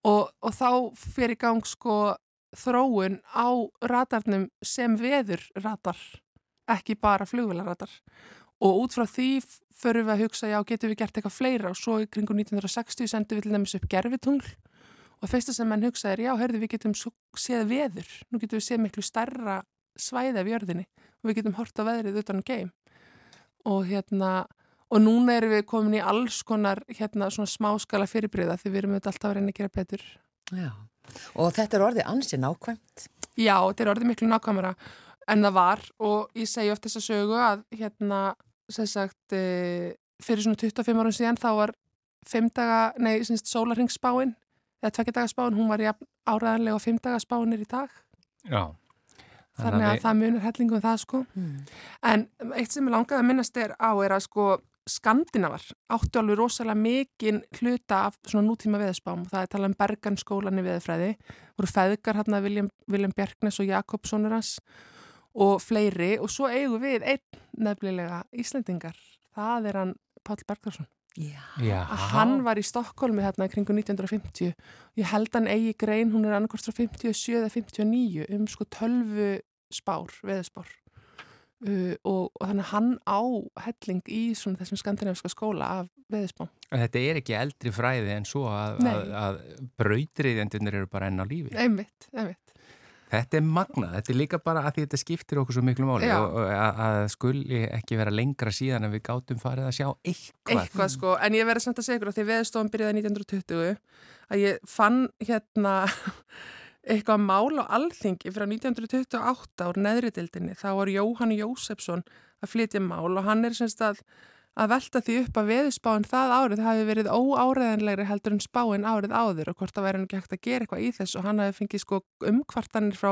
og, og þá fer í gang sko þróun á radarnum sem veður radar ekki bara flugvélaradar. Og út frá því förum við að hugsa já getum við gert eitthvað fleira? Og svo í kringu 1960 sendum við til dæmis upp gerfitungl og fyrsta sem menn hugsa er já hörðu við getum séð veður. Nú getum við séð miklu starra svæði af jörðinni. Og við getum hort á veðrið utan um geim. Og hérna og núna erum við komin í alls konar hérna svona smáskala fyrirbriða því við erum auðvitað alltaf að reyna að gera betur. Já. Og þetta er orðið ansi nákvæmt. Já, þetta er orðið miklu nákvæmara en það var og ég segi oft þessa sögu að hérna, sem sagt, e, fyrir svona 25 árum síðan þá var fimmdaga, nei, semst, sólarringsspáin eða tvekkjadagarspáin, hún var jafn áræðanlega og fimmdagarspáin er í dag já. þannig að við- það munur hellingum það sko Mm. en eitt sem ég langaði að minnast er á er að sko Skandinavar áttu alveg rosalega mikinn hluta af svona nútíma veðspám það er talað um Berganskólan í veðfræði voru feðgar hérna William, William Bjerknes og Jakobssonur hans og fleiri. Og svo eigum við einn nefnilega Íslendingar. Það er hann Já. Já, að hann var í Stokkólmi hérna í kringu 1950 ég held hann eigi grein, hún er annarkvæmst frá 57 eða 59 um sko 12 spár, veðspár uh, og, og þannig hann á helling í svona þessum skandinaviska skóla af veðspám. En Þetta er ekki eldri fræði en svo að, að, að brautriðjandunir eru bara enn á lífi. Einmitt, einmitt. Þetta er magnað, þetta er líka bara að því þetta skiptir okkur svo miklu máli Já. og, að, að skuli ekki vera lengra síðan en við gátum farið að sjá eitthvað. Eitthvað sko, en ég verði samt að segja ykkur að því veðstofan byrjaði 1920 að ég fann hérna eitthvað mál á alþingi frá 1928 úr neðridildinni. þá var Jóhann Jósefsson að flytja mál og hann er semst að, að velta því upp að veðspáin það árið hafi verið óáreðanlegri heldur en spáin árið áður og hvort það væri nú ekki hægt að gera eitthvað í þessu. Og hann hafi fengið sko umkvartanir frá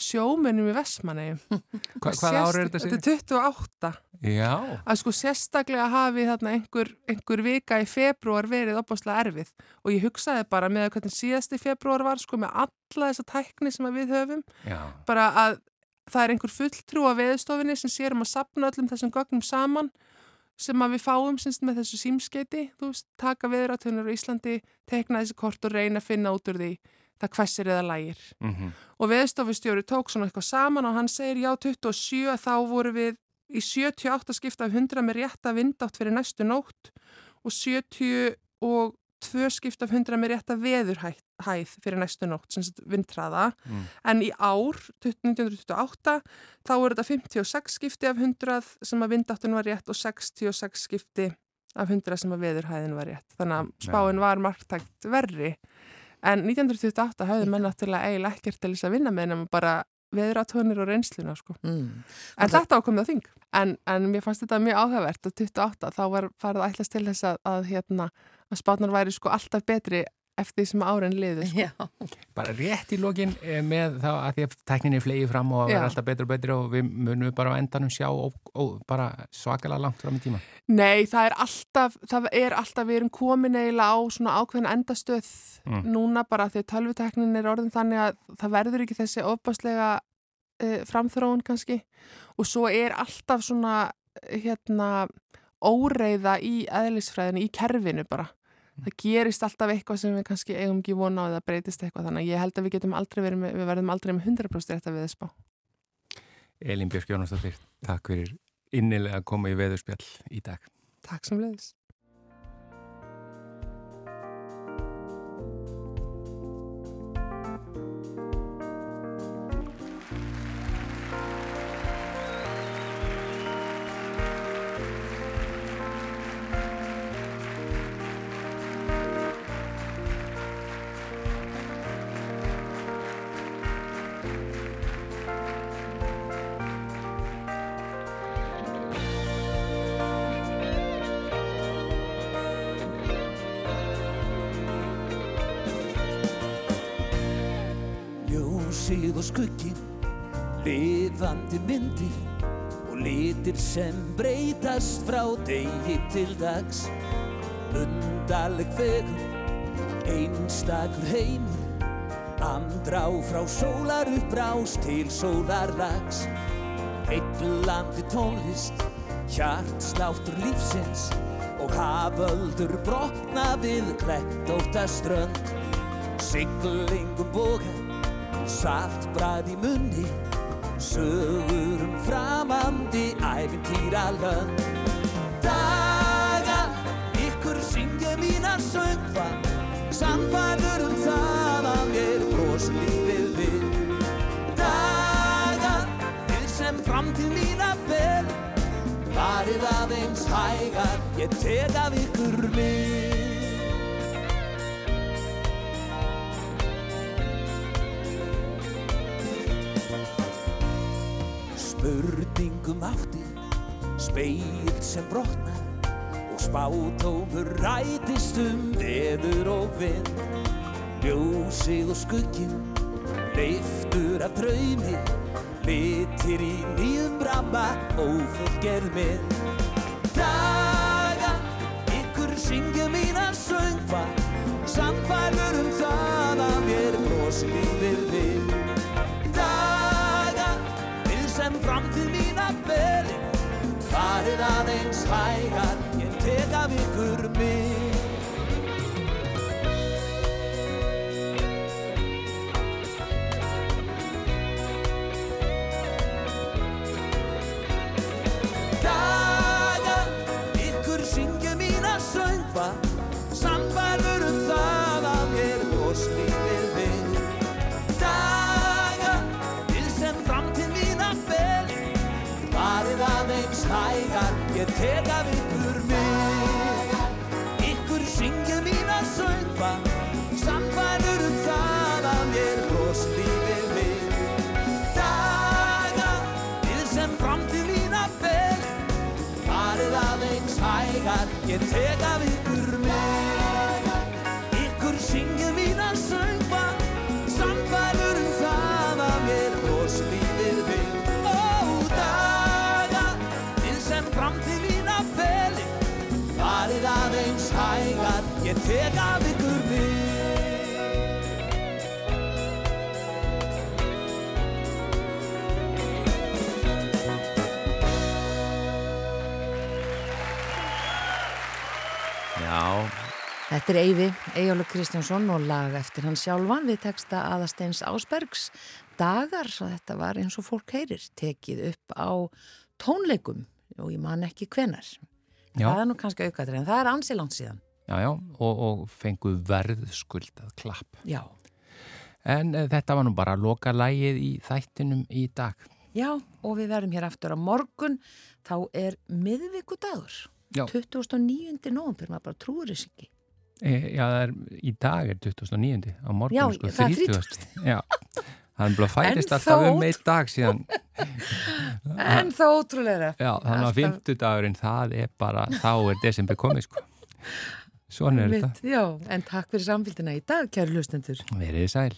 sjómunum í Vestmanni. Hva, hvað árið er þetta sér? Þetta er 28 Já, að sko sérstaklega hafi þarna einhver, einhver vika í februar verið opáslega erfið. Og ég hugsaði bara með að hvernig síðasti februar var sko með alla þessa tækni sem við höfum. Já, bara að það er einhver fulltrú á veðustofinni sem sér um að sapna öllum þessum gögnum saman sem að við fáum sinst, með þessu símskeiti, þú veist, taka veðuratöðunar á Íslandi, tekna þessi kort og reyna að finna út úr því það hversir eða lægir. mm Og veðstofustjóri tók svona eitthvað saman og hann segir já 27 þá voru við í 78 skipta af 100 með rétta vindátt fyrir næstu nótt og 72 skipta af 100 með rétta veðurhæð fyrir næstu nótt, sem sagt vindræða. Mm. En í ár, 1928, þá voru þetta 56 skipti af 100 sem að vindáttin var rétt og 66 skipti af 100 sem að veðurhæðin var rétt. Þannig að spáin var margtækt verri. En 1928 hafði menn náttúrulega eiginlega ekkert til þess að vinna með nema bara veðuratónir og reynsluna sko. Mm. En þetta ákomið á þing. En, en mér fannst þetta mjög áhugavert að 28 þá var farið ætlast til þess að, að, hérna, að spátnar væri sko alltaf betri eftir því sem árin liðu. Sko. Já. bara rétt í lokin eh, með þá að því að tekninni flegi fram og vera alltaf betur og betur og við munum bara á endanum sjá og, og bara svakalega langt fram í tíma. Nei, það er alltaf, það er alltaf, við erum komin eiginlega á svona ákveðin endastöð Mm. núna bara því að tölvuteknin er orðin þannig að það verður ekki þessi ofbáslega uh, framþróun kannski og svo er alltaf svona eh, hérna óreiða í eðlisfræðinu, í kerfinu bara. Það gerist alltaf eitthvað sem við kannski eigum ekki vona á eða breytist eitthvað þannig að ég held að við getum aldrei verið með, við verðum aldrei með 100% rétt að við spá. Elín Björk Jónasdóttir, takk fyrir innilega að koma í veðurspjall í dag. Takk sem leiðis. Og skuggin, lifandi myndir og litir sem breytast frá degi til dags. Undarleg fegur, einstakur heimur, andrá frá sólar uppbrás til sólarlags Heitlandi tónlist, hjartsláttur lífsins og haföldur brotna við klettóta strönd Siglingum boga, saltbrað í munni sögur um framandi æfintýra lönd Daga, ykkur syngja mínar söngva Sannfæður um það að mér bros lífið við. Daga, við sem framtíð mína fel Farið aðeins hægar, ég tek af ykkur mig Spurningum átti, speil sem brotnar og spátómur rætist um veður og vind. Ljósið og skuggin leiftur af draumi litir í nýjum ramma ófullgerð minn aðeins Þetta er Eyvi, Eyjólu Kristjánsson og lag eftir hann sjálfan við texta Aðasteins Ásbergs dagar, svo þetta var eins og fólk heyrir tekið upp á tónleikum og ég man ekki hvenar Já. það er nú kannski aukaður en það er ansilangt síðan já, já, og, og fenguð verðskuldað klapp. Já, En uh, þetta var nú bara loka lægið í þættinum í dag. já og við verðum hér aftur á morgun þá er miðvikudagur Já. 29. nóvambur, maður bara trúur þess ekki já, það er, í dag er 2009. á morgun, Já, sko, það er 30. Já, það er bara færist En alltaf um eitt dag síðan. En þá ótrúlega Já, þannig að Alltaf- fimmtudagurinn, það er bara, þá er desember komið, sko. Svona er þetta. Já, en takk fyrir samfélgina í dag, kæru hlustendur Verið þið sæl.